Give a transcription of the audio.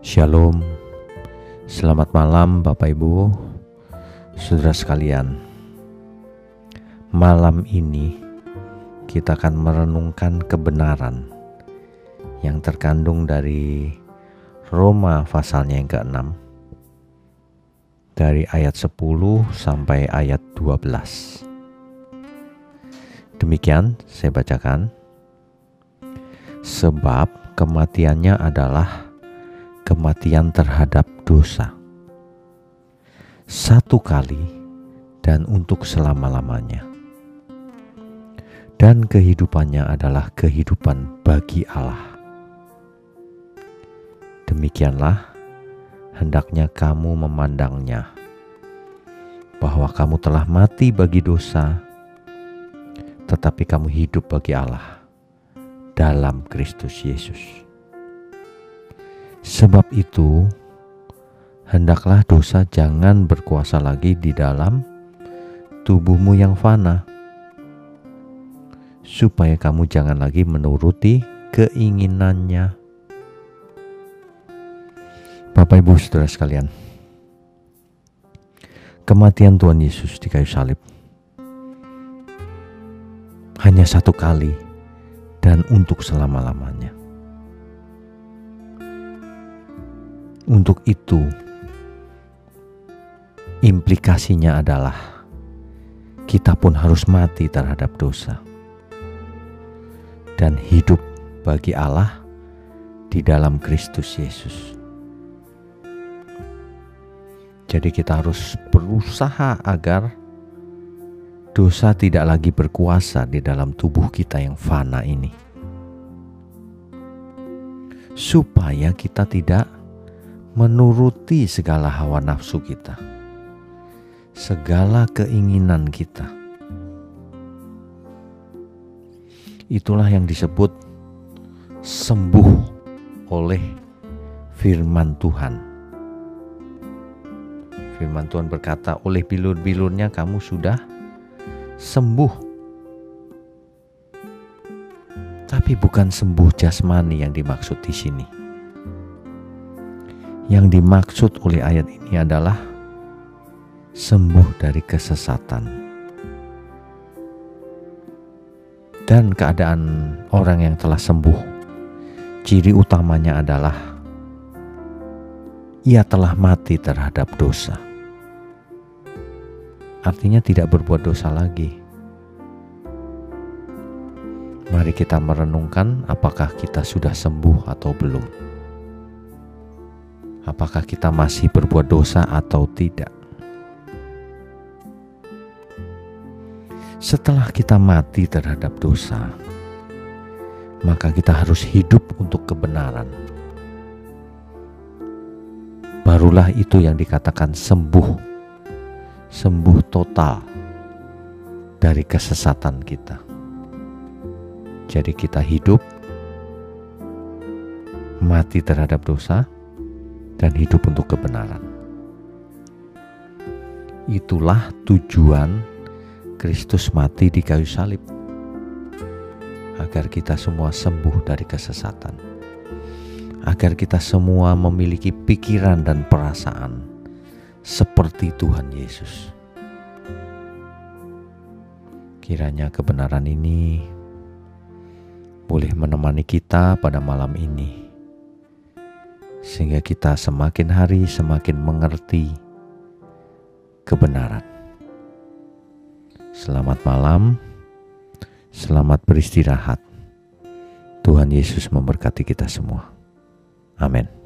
Shalom, selamat malam Bapak Ibu, saudara sekalian. Malam ini kita akan merenungkan kebenaran yang terkandung dari Roma pasalnya yang ke-6 dari ayat 10 sampai ayat 12. Demikian saya bacakan. Sebab kematiannya adalah kematian terhadap dosa. Satu kali dan untuk selama-lamanya. Dan kehidupannya adalah kehidupan bagi Allah. Demikianlah hendaknya kamu memandangnya bahwa kamu telah mati bagi dosa, tetapi kamu hidup bagi Allah dalam Kristus Yesus. Sebab itu, hendaklah dosa jangan berkuasa lagi di dalam tubuhmu yang fana, supaya kamu jangan lagi menuruti keinginannya. Bapak, ibu, saudara sekalian, kematian Tuhan Yesus di kayu salib hanya satu kali dan untuk selama-lamanya. Untuk itu, implikasinya adalah kita pun harus mati terhadap dosa dan hidup bagi Allah di dalam Kristus Yesus. Jadi, kita harus berusaha agar dosa tidak lagi berkuasa di dalam tubuh kita yang fana ini, supaya kita tidak menuruti segala hawa nafsu kita, segala keinginan kita. Itulah yang disebut sembuh oleh firman Tuhan. Firman Tuhan berkata, "Oleh bilur-bilurnya kamu sudah sembuh." Tapi bukan sembuh jasmani yang dimaksud di sini yang dimaksud oleh ayat ini adalah sembuh dari kesesatan. Dan keadaan orang yang telah sembuh, ciri utamanya adalah ia telah mati terhadap dosa. Artinya tidak berbuat dosa lagi. Mari kita merenungkan apakah kita sudah sembuh atau belum apakah kita masih berbuat dosa atau tidak. Setelah kita mati terhadap dosa, maka kita harus hidup untuk kebenaran. Barulah itu yang dikatakan sembuh, sembuh total dari kesesatan kita. Jadi, kita hidup mati terhadap dosa dan hidup untuk kebenaran. Itulah tujuan Kristus mati di kayu salib, agar kita semua sembuh dari kesesatan, agar kita semua memiliki pikiran dan perasaan seperti Tuhan Yesus. Kiranya kebenaran ini boleh menemani kita pada malam ini sehingga kita semakin hari semakin mengerti kebenaran. Selamat malam, selamat beristirahat. Tuhan Yesus memberkati kita semua. Amin.